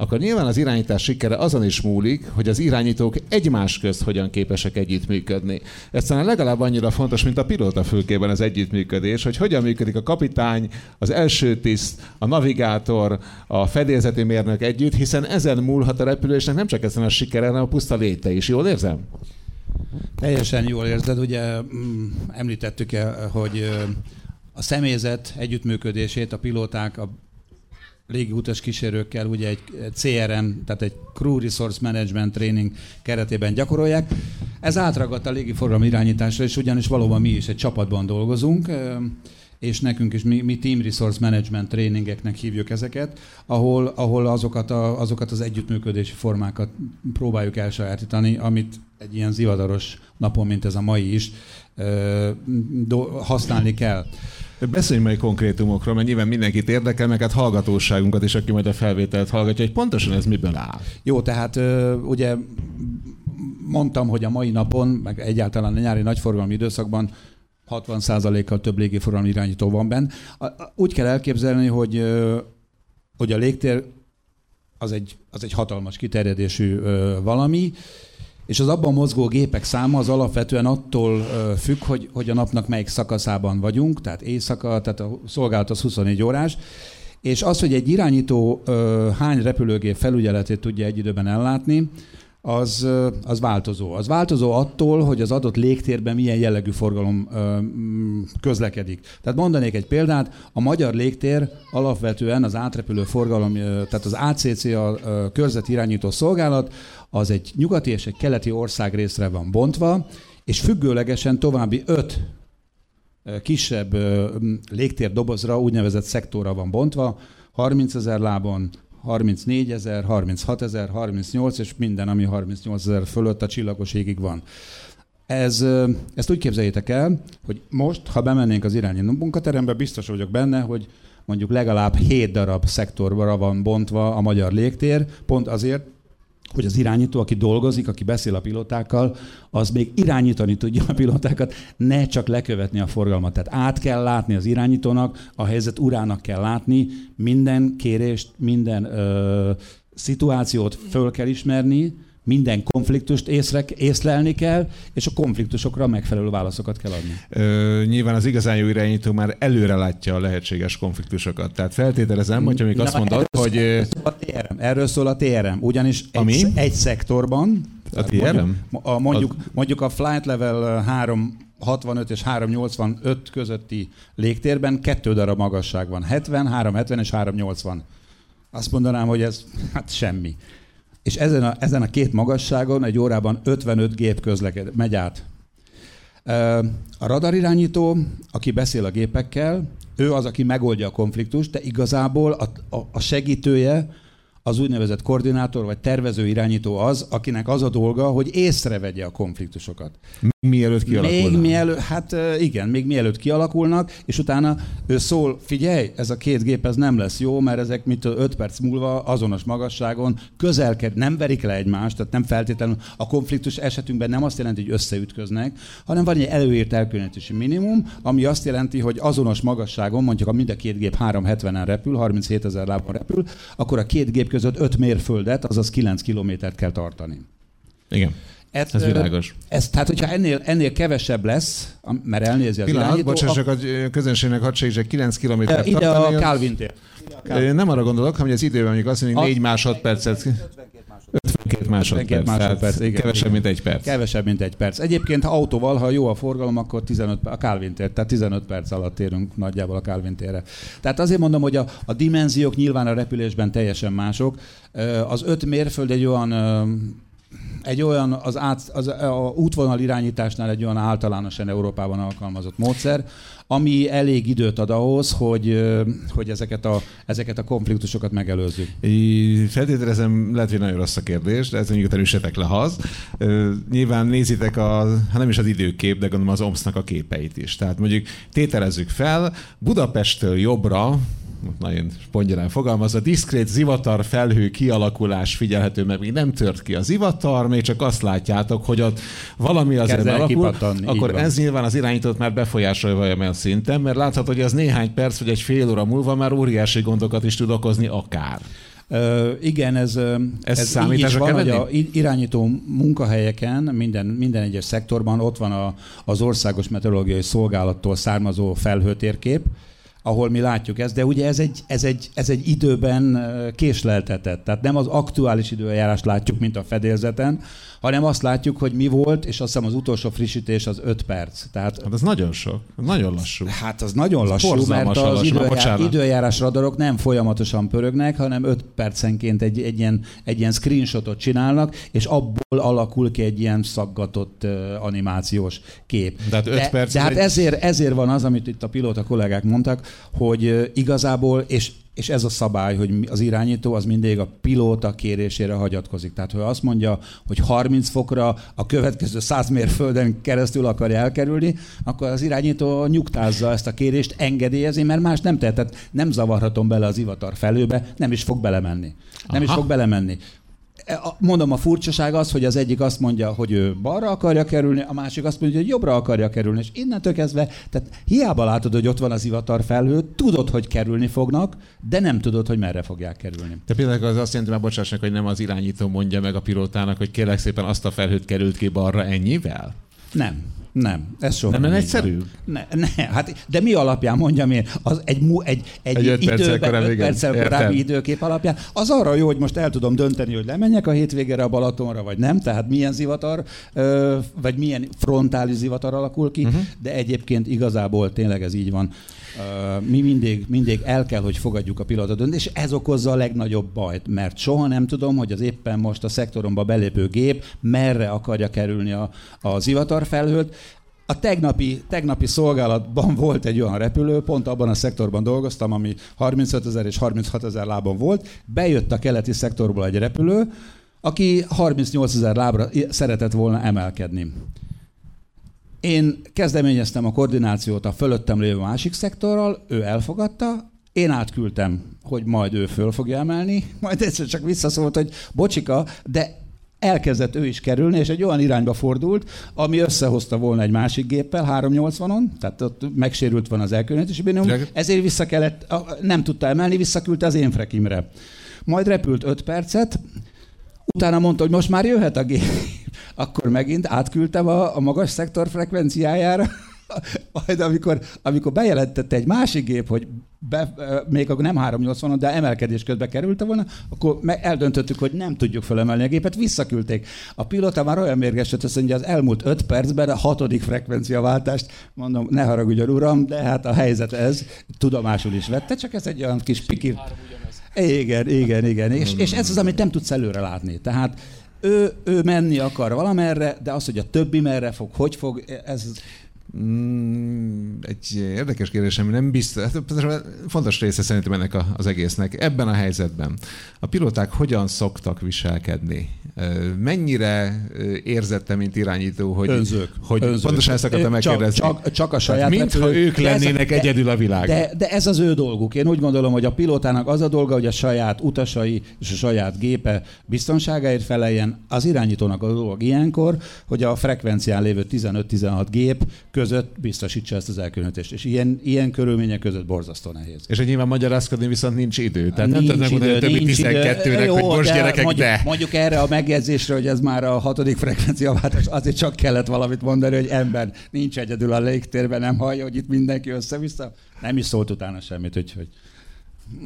akkor nyilván az irányítás sikere azon is múlik, hogy az irányítók egymás közt hogyan képesek együttműködni. Ez talán legalább annyira fontos, mint a pilóta fülkében az együttműködés, hogy hogyan működik a kapitány, az első tiszt, a navigátor, a fedélzeti mérnök együtt, hiszen ezen múlhat a repülésnek nem csak ezen a sikere, hanem a puszta léte is. Jól érzem? Teljesen jól érzed. Ugye mm, említettük, hogy a személyzet együttműködését a pilóták, a légi utas kísérőkkel ugye egy CRM, tehát egy Crew Resource Management Training keretében gyakorolják. Ez átragadt a légiforgalom irányításra, és ugyanis valóban mi is egy csapatban dolgozunk, és nekünk is mi, mi Team Resource Management tréningeknek hívjuk ezeket, ahol, ahol azokat, a, azokat az együttműködési formákat próbáljuk elsajátítani, amit egy ilyen zivadaros napon, mint ez a mai is, használni kell. Beszéljünk majd konkrétumokról, mert nyilván mindenkit érdekel, meg hát hallgatóságunkat is, aki majd a felvételt hallgatja, hogy pontosan ez miből áll. Jó, tehát ugye mondtam, hogy a mai napon, meg egyáltalán a nyári nagyforgalmi időszakban 60%-kal több légiforgalmi irányító van benne. Úgy kell elképzelni, hogy, hogy a légtér az egy, az egy hatalmas kiterjedésű valami, és az abban mozgó gépek száma az alapvetően attól függ, hogy, hogy a napnak melyik szakaszában vagyunk, tehát éjszaka, tehát a szolgálat az 24 órás, és az, hogy egy irányító hány repülőgép felügyeletét tudja egy időben ellátni, az, az változó. Az változó attól, hogy az adott légtérben milyen jellegű forgalom közlekedik. Tehát mondanék egy példát, a magyar légtér alapvetően az átrepülő forgalom, tehát az ACC, a körzeti irányító szolgálat, az egy nyugati és egy keleti országrészre van bontva, és függőlegesen további öt kisebb légtérdobozra, úgynevezett szektorra van bontva, 30 ezer lábon, 34 ezer, 36 ezer, 38, és minden, ami 38 ezer fölött a csillagos égig van. Ez, ezt úgy képzeljétek el, hogy most, ha bemennénk az irányi munkaterembe, biztos vagyok benne, hogy mondjuk legalább 7 darab szektorra van bontva a magyar légtér, pont azért, hogy az irányító, aki dolgozik, aki beszél a pilótákkal, az még irányítani tudja a pilótákat, ne csak lekövetni a forgalmat. Tehát át kell látni az irányítónak, a helyzet urának kell látni, minden kérést, minden ö, szituációt föl kell ismerni, minden konfliktust észre, észlelni kell, és a konfliktusokra megfelelő válaszokat kell adni. Ö, nyilván az igazán jó irányító már előre látja a lehetséges konfliktusokat. Tehát feltételezem, hogyha még azt mondod, erről hogy... Erről szól a TRM, erről szól a TRM ugyanis egy, egy szektorban, a TRM? Mondjuk, a, mondjuk, mondjuk a flight level 3 65 és 385 közötti légtérben kettő darab magasság van. 70, 370 és 380. Azt mondanám, hogy ez hát semmi és ezen a, ezen a két magasságon egy órában 55 gép közleked, megy át. A radarirányító, aki beszél a gépekkel, ő az, aki megoldja a konfliktust, de igazából a, a, a segítője az úgynevezett koordinátor vagy tervező irányító az, akinek az a dolga, hogy észrevegye a konfliktusokat. Mielőtt kialakulnak. Még mielőtt, hát igen, még mielőtt kialakulnak, és utána ő szól, figyelj, ez a két gép ez nem lesz jó, mert ezek mit 5 perc múlva azonos magasságon közelked, nem verik le egymást, tehát nem feltétlenül a konfliktus esetünkben nem azt jelenti, hogy összeütköznek, hanem van egy előírt elkülönítési minimum, ami azt jelenti, hogy azonos magasságon, mondjuk ha mind a két gép 370-en repül, 37 ezer lábon repül, akkor a két gép között 5 mérföldet, azaz 9 kilométert kell tartani. Igen. Et, Ez világos. Ez, tehát, hogyha ennél, ennél kevesebb lesz, mert elnézi az Pillanat, irányító, bocsánat, csak a közönségnek hadd segítsek, 9 kilométer ide a Calvin tér. Nem arra gondolok, hanem hogy az időben mondjuk azt mondjuk 4 másodpercet. 52 másodperc. másodperc igen, kevesebb, igen. mint egy perc. Kevesebb, mint egy perc. Egyébként ha autóval, ha jó a forgalom, akkor 15, a Calvin tér, tehát 15 perc alatt érünk nagyjából a Calvin térre. Tehát azért mondom, hogy a, a dimenziók nyilván a repülésben teljesen mások. Az öt mérföld egy olyan egy olyan, az, át, az a útvonal irányításnál egy olyan általánosan Európában alkalmazott módszer, ami elég időt ad ahhoz, hogy, hogy ezeket, a, ezeket a konfliktusokat megelőzzük. Feltételezem, lehet, hogy nagyon rossz a kérdés, de ez mondjuk üssetek le haz. Nyilván nézitek a, hát nem is az időkép, de gondolom az OMSZ-nak a képeit is. Tehát mondjuk tételezzük fel, Budapesttől jobbra, nagyon spongyolán fogalmazva, diszkrét zivatar felhő kialakulás figyelhető, mert még nem tört ki a zivatar, még csak azt látjátok, hogy ott valami azért alakul, akkor ez nyilván az irányítót már befolyásolja valamilyen szinten, mert láthatod, hogy az néhány perc vagy egy fél óra múlva már óriási gondokat is tud okozni akár. Uh, igen, ez, ez, ez így is van, hogy a irányító munkahelyeken, minden, minden egyes szektorban ott van a, az Országos Meteorológiai Szolgálattól származó felhőtérkép, ahol mi látjuk ezt, de ugye ez egy, ez egy, ez egy időben késleltetett. Tehát nem az aktuális időjárást látjuk, mint a fedélzeten, hanem azt látjuk, hogy mi volt, és azt hiszem az utolsó frissítés az 5 perc. Tehát, hát ez nagyon sok, nagyon lassú. Hát az nagyon lassú, ez mert az lassú, időjár, időjárás radarok nem folyamatosan pörögnek, hanem 5 percenként egy, egy, ilyen, egy ilyen screenshotot csinálnak, és abból alakul ki egy ilyen szaggatott uh, animációs kép. De hát 5 de, perc de hát egy... ezért, ezért van az, amit itt a pilóta kollégák mondtak, hogy uh, igazából, és és ez a szabály, hogy az irányító az mindig a pilóta kérésére hagyatkozik. Tehát, ha azt mondja, hogy 30 fokra a következő 100 mérföldön keresztül akarja elkerülni, akkor az irányító nyugtázza ezt a kérést, engedélyezi, mert más nem tehet. Tehát nem zavarhatom bele az ivatar felőbe, nem is fog belemenni. Nem Aha. is fog belemenni. E, mondom, a furcsaság az, hogy az egyik azt mondja, hogy ő balra akarja kerülni, a másik azt mondja, hogy jobbra akarja kerülni, és innentől kezdve, tehát hiába látod, hogy ott van az ivatar felhő, tudod, hogy kerülni fognak, de nem tudod, hogy merre fogják kerülni. Te például az azt jelenti, már bocsássnak, hogy nem az irányító mondja meg a pilótának, hogy kérlek szépen azt a felhőt került ki balra ennyivel? Nem. Nem, ez soha nem. Nem egyszerű? Ne, ne, hát, de mi alapján mondjam én? Az egy, egy, egy, egy öt időben, korábbi, öt perccel korábbi időkép alapján. Az arra jó, hogy most el tudom dönteni, hogy lemenjek a hétvégére a Balatonra, vagy nem, tehát milyen zivatar, vagy milyen frontális zivatar alakul ki, uh-huh. de egyébként igazából tényleg ez így van mi mindig, mindig el kell, hogy fogadjuk a pilóta és ez okozza a legnagyobb bajt, mert soha nem tudom, hogy az éppen most a szektoromba belépő gép merre akarja kerülni a, a zivatarfelhőt. A tegnapi, tegnapi szolgálatban volt egy olyan repülő, pont abban a szektorban dolgoztam, ami 35 ezer és 36 ezer lábon volt. Bejött a keleti szektorból egy repülő, aki 38 ezer lábra szeretett volna emelkedni. Én kezdeményeztem a koordinációt a fölöttem lévő másik szektorral, ő elfogadta, én átküldtem, hogy majd ő föl fogja emelni, majd egyszer csak visszaszólt, hogy bocsika, de elkezdett ő is kerülni, és egy olyan irányba fordult, ami összehozta volna egy másik géppel, 380-on, tehát ott megsérült van az elkülönítési minimum, ezért vissza kellett, nem tudta emelni, visszaküldte az én frekimre. Majd repült 5 percet, utána mondta, hogy most már jöhet a gép. Akkor megint átküldtem a, a magas szektor frekvenciájára, majd amikor, amikor bejelentette egy másik gép, hogy be, még akkor nem 380 de emelkedés közben került volna, akkor eldöntöttük, hogy nem tudjuk felemelni a gépet, visszaküldték. A pilota már olyan mérges, hogy azt mondja, az elmúlt 5 percben a hatodik frekvenciaváltást, mondom, ne haragudjon uram, de hát a helyzet ez, tudomásul is vette, csak ez egy olyan kis pikir. Igen, igen, igen. És, és ez az, amit nem tudsz előre látni. Tehát ő, ő menni akar valamerre, de az, hogy a többi merre fog, hogy fog, ez Mm, egy érdekes kérdés, ami nem biztos, hát fontos része szerintem ennek az egésznek. Ebben a helyzetben a pilóták hogyan szoktak viselkedni? Mennyire érzette, mint irányító, hogy, Önzők. hogy Önzők. pontosan ezt akartam megkérdezni? Csak, csak, csak a saját Mintha ők lennének de, egyedül a világ. De, de ez az ő dolguk. Én úgy gondolom, hogy a pilótának az a dolga, hogy a saját utasai és a saját gépe biztonságáért feleljen. Az irányítónak a dolog ilyenkor, hogy a frekvencián lévő 15-16 gép között biztosítsa ezt az elkülönítést. És ilyen, ilyen körülmények között borzasztó nehéz. És hogy nyilván magyarázkodni viszont nincs idő. Tehát nincs nem tudom mondani a többi 12-nek, hogy most de gyerekek, mondjuk, de. Mondjuk erre a megjegyzésre, hogy ez már a hatodik frekvenciaváltás, azért csak kellett valamit mondani, hogy ember nincs egyedül a légtérben, nem hallja, hogy itt mindenki össze-vissza. Nem is szólt utána semmit, úgyhogy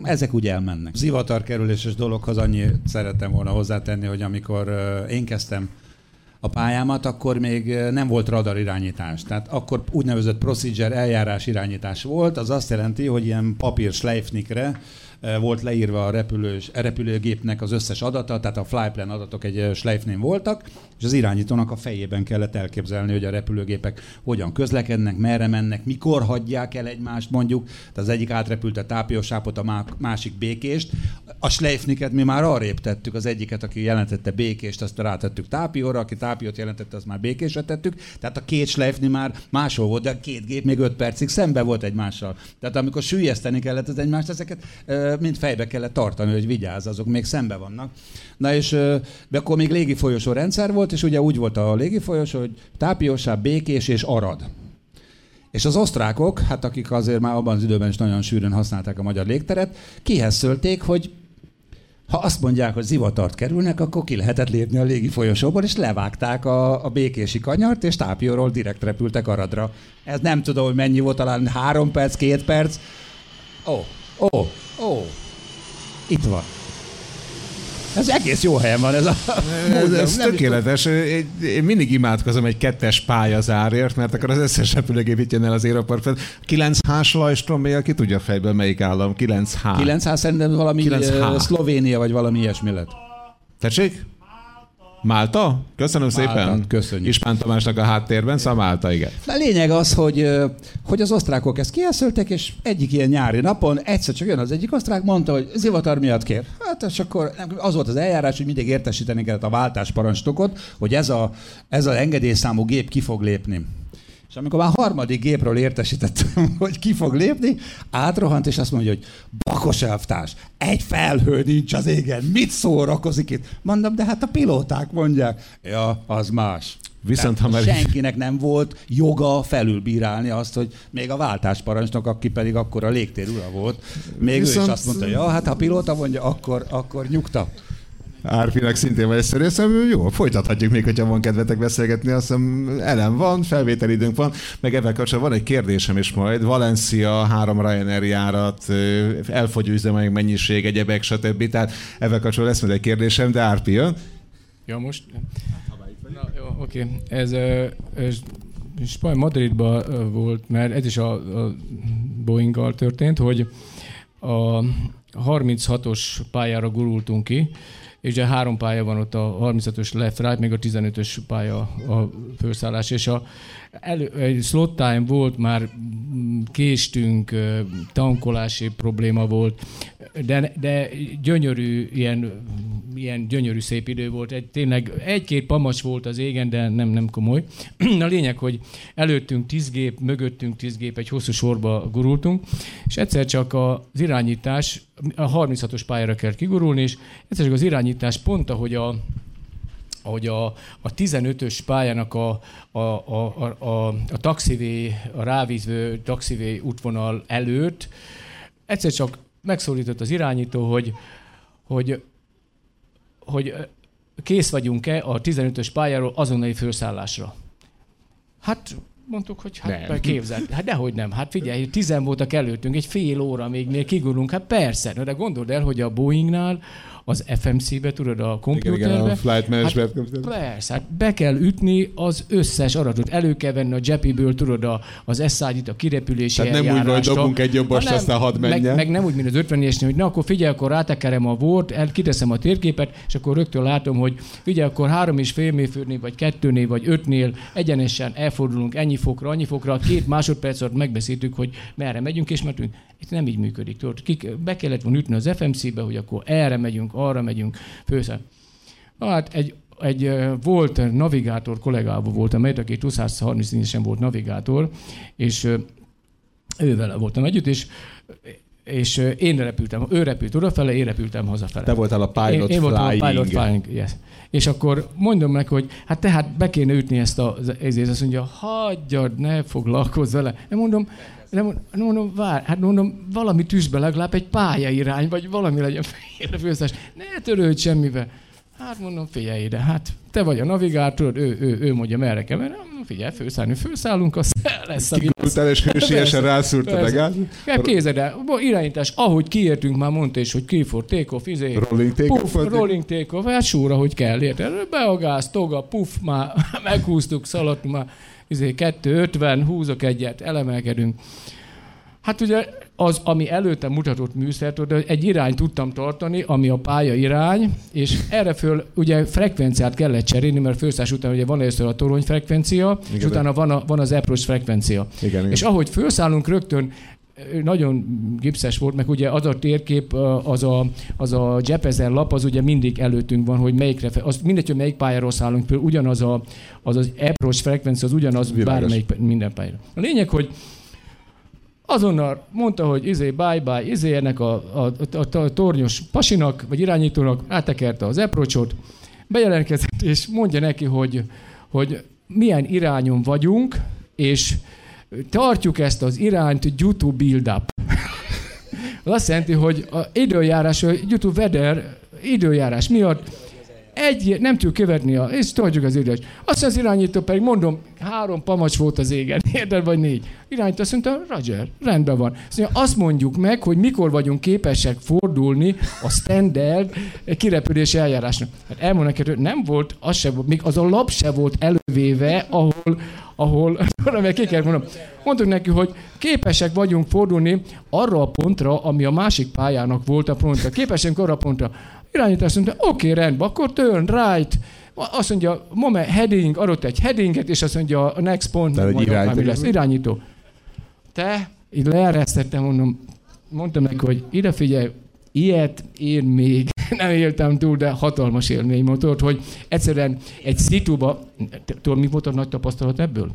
ezek úgy elmennek. Zivatar kerüléses dologhoz annyi szerettem volna hozzátenni, hogy amikor én kezdtem a pályámat, akkor még nem volt radar irányítás. Tehát akkor úgynevezett procedure eljárás irányítás volt. Az azt jelenti, hogy ilyen papír schleifnikre volt leírva a repülős, a repülőgépnek az összes adata, tehát a flyplan adatok egy schleifnén voltak, és az irányítónak a fejében kellett elképzelni, hogy a repülőgépek hogyan közlekednek, merre mennek, mikor hagyják el egymást mondjuk. Tehát az egyik átrepült a tápiósápot, a másik békést. A schleifniket mi már arrébb tettük, az egyiket, aki jelentette békést, azt rátettük tápióra, aki tápiót jelentette, azt már békésre tettük. Tehát a két schleifni már máshol volt, de a két gép még öt percig szembe volt egymással. Tehát amikor sűjeszteni kellett az egymást, ezeket mind fejbe kellett tartani, hogy vigyázz, azok még szembe vannak. Na és de akkor még légifolyosó rendszer volt, és ugye úgy volt a légifolyosó, hogy tápiósább, békés és arad. És az osztrákok, hát akik azért már abban az időben is nagyon sűrűn használták a magyar légteret, kihez szölték, hogy ha azt mondják, hogy zivatart kerülnek, akkor ki lehetett lépni a légi folyosóból, és levágták a, a békési kanyart, és tápióról direkt repültek Aradra. Ez nem tudom, hogy mennyi volt, talán három perc, két perc. Ó, ó, ó, itt van. Ez egész jó helyen van ez a... Ez, ez nem tökéletes. Én mindig imádkozom egy kettes pályazárért, mert akkor az összes repülőgép jön el az aeroport. 9H Lajstromé, ki tudja fejből melyik állam? 9H. 9H szerintem valami 9H. Szlovénia, vagy valami ilyesmi lett. Tessék? Málta? Köszönöm Málta, szépen. Köszönjük. Ispán Tamásnak a háttérben, szóval Málta, igen. A lényeg az, hogy, hogy az osztrákok ezt kieszöltek, és egyik ilyen nyári napon egyszer csak jön az egyik osztrák, mondta, hogy zivatar miatt kér. Hát és akkor az volt az eljárás, hogy mindig értesíteni kellett a váltásparancsnokot, hogy ez a, ez a engedélyszámú gép ki fog lépni. És amikor már harmadik gépről értesítettem, hogy ki fog lépni, átrohant, és azt mondja, hogy bakos elvtárs, egy felhő nincs az égen, mit szórakozik itt? Mondom, de hát a pilóták mondják. Ja, az más. Viszont ha már... Senkinek nem volt joga felülbírálni azt, hogy még a váltásparancsnok, aki pedig akkor a légtér ura volt, még Viszont... ő is azt mondta, ja, hát ha pilóta mondja, akkor, akkor nyugta. Árpinak szintén van egyszerű, azt jó, folytathatjuk még, hogyha van kedvetek beszélgetni, azt hiszem elem van, felvételidőnk van, meg ebben kapcsolatban van egy kérdésem is majd, Valencia, három Ryanair járat, elfogyó üzemanyag mennyiség, egyebek, stb. Tehát ebben kapcsolatban lesz majd egy kérdésem, de Árpi jön. Ja, most? Na, jó, oké. Ez, ez Spany Madridban volt, mert ez is a, a Boeing-gal történt, hogy a 36-os pályára gurultunk ki, és ugye három pálya van ott a 35-ös left right, még a 15-ös pálya a felszállás, és a elő, egy slot time volt, már késtünk, tankolási probléma volt, de, de gyönyörű, ilyen, ilyen gyönyörű szép idő volt. Egy, tényleg egy-két pamacs volt az égen, de nem, nem komoly. A lényeg, hogy előttünk tíz gép, mögöttünk tíz gép, egy hosszú sorba gurultunk, és egyszer csak az irányítás, a 36-os pályára kell kigurulni, és egyszer csak az irányítás pont, ahogy a ahogy a, a 15-ös pályának a, a, a, a, a, a taxivé, a rávízvő taxivé útvonal előtt egyszer csak megszólított az irányító, hogy, hogy, hogy kész vagyunk-e a 15-ös pályáról azonnali felszállásra. Hát mondtuk, hogy hát nem. képzeld. Hát dehogy nem. Hát figyelj, tizen voltak előttünk, egy fél óra még, még kigurulunk. Hát persze. De gondold el, hogy a Boeingnál az FMC-be, tudod, a kompjúterbe. Igen, igen, a flight management. Hát, persze, hát be kell ütni az összes adatot. Elő kell venni a Jeppy-ből, tudod, a, az SID-t, a kirepülési Tehát nem úgy, hogy dobunk egy jobbast, aztán hadd menjen. Meg, meg, nem úgy, mint az 50 esnél, hogy na akkor figyelj, akkor rátekerem a Word, el, kiteszem a térképet, és akkor rögtön látom, hogy figyelj, akkor három és fél mérföldnél, vagy kettőnél, vagy ötnél egyenesen elfordulunk ennyi annyi fokra, annyi fokra, két másodperc alatt megbeszéltük, hogy merre megyünk, és mentünk. Itt nem így működik. Tudod, kik, be kellett volna ütni az FMC-be, hogy akkor erre megyünk, arra megyünk, főszem. Hát egy egy volt navigátor kollégával voltam egy, aki 234-esen volt navigátor, és ő vele voltam együtt, és és én repültem, ő repült odafele, én repültem hazafele. Te voltál a pilot én, én voltam a pilot flying, yes. És akkor mondom meg, hogy hát tehát be kéne ütni ezt a, ezért azt mondja, hagyjad, ne foglalkozz vele. Nem mondom, nem, mondom, vár, hát mondom, valami tűzbe legalább egy pályairány, vagy valami legyen félrefőzés. Ne törődj semmivel. Hát mondom, figyelj ide, hát te vagy a navigátor, ő, ő, ő mondja merre kell menni. Figyelj, főszállni, főszállunk, az lesz a Kigultál és hősiesen rászúrtad a gáz. Képzeld el, irányítás, ahogy kiértünk, már mondta is, hogy kifor, take off, izé, rolling take puff, off, rolling take off, hát súra, hogy kell, érted? Be a gáz, toga, puff, már meghúztuk, szaladtunk már, izé, 250, húzok egyet, elemelkedünk. Hát ugye az, ami előtte mutatott műszert, de egy irányt tudtam tartani, ami a pálya irány, és erre föl ugye frekvenciát kellett cserélni, mert főszállás után ugye van először a torony frekvencia, igen, és utána van, a, van az approach frekvencia. Igen, igen. És ahogy felszállunk rögtön nagyon gipszes volt, meg ugye az a térkép, az a, az a Jepezen lap, az ugye mindig előttünk van, hogy melyikre, az mindegy, hogy melyik pályáról szállunk, például ugyanaz a, az, az approach frekvencia, az ugyanaz Világos. bármelyik minden pályára. A lényeg, hogy Azonnal mondta, hogy izé, bye-bye, izé ennek a, a, a, a tornyos pasinak, vagy irányítónak, átekerte az eprocsot, bejelentkezett, és mondja neki, hogy, hogy milyen irányon vagyunk, és tartjuk ezt az irányt to build up. Az azt jelenti, hogy a időjárás, due to weather, időjárás miatt egy, nem tudjuk követni, a, és tartjuk az időt. Azt az irányító pedig, mondom, három pamacs volt az égen, érted, vagy négy. Irányító azt mondta, Roger, rendben van. Azt, mondja, azt mondjuk meg, hogy mikor vagyunk képesek fordulni a standard kirepülési eljárásnak. Hát elmondom neked, nem volt, az se még az a lap se volt elővéve, ahol, ahol, mert ki kell mondom, mondtuk neki, hogy képesek vagyunk fordulni arra a pontra, ami a másik pályának volt a pontra. Képesek arra a pontra. Irányítás mondta, oké, okay, rendben, akkor turn right, azt mondja, moment, heading, adott egy headinget, és azt mondja, a next point, mondja, irányító. mi lesz, irányító. Te, így leeresztettem, mondom, mondtam neki, hogy ide figyelj, ilyet én még nem éltem túl, de hatalmas élmény volt, hogy egyszerűen egy szituba, tudod, mi volt a nagy tapasztalat ebből?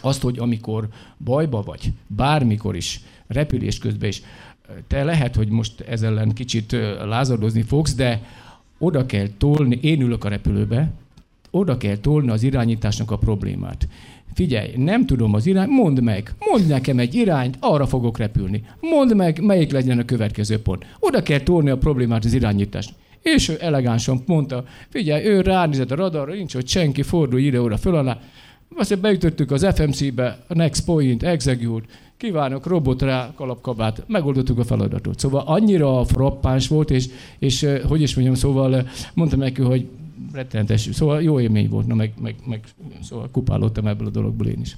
Azt, hogy amikor bajba vagy, bármikor is, repülés közben is, te lehet, hogy most ezzel ellen kicsit lázadozni fogsz, de oda kell tolni, én ülök a repülőbe, oda kell tolni az irányításnak a problémát. Figyelj, nem tudom az irány, mondd meg, mondd nekem egy irányt, arra fogok repülni. Mondd meg, melyik legyen a következő pont. Oda kell tolni a problémát az irányításnak. És ő elegánsan mondta, figyelj, ő ránézett a radarra, nincs ott senki, fordulj ide-oda föl alá. Aztán beütöttük az FMC-be, a next point, execute, kívánok, robot rá, kalapkabát, megoldottuk a feladatot. Szóval annyira frappáns volt, és, és hogy is mondjam, szóval mondtam neki, hogy rettenetes, szóval jó élmény volt, na meg, meg, meg szóval kupálódtam ebből a dologból én is.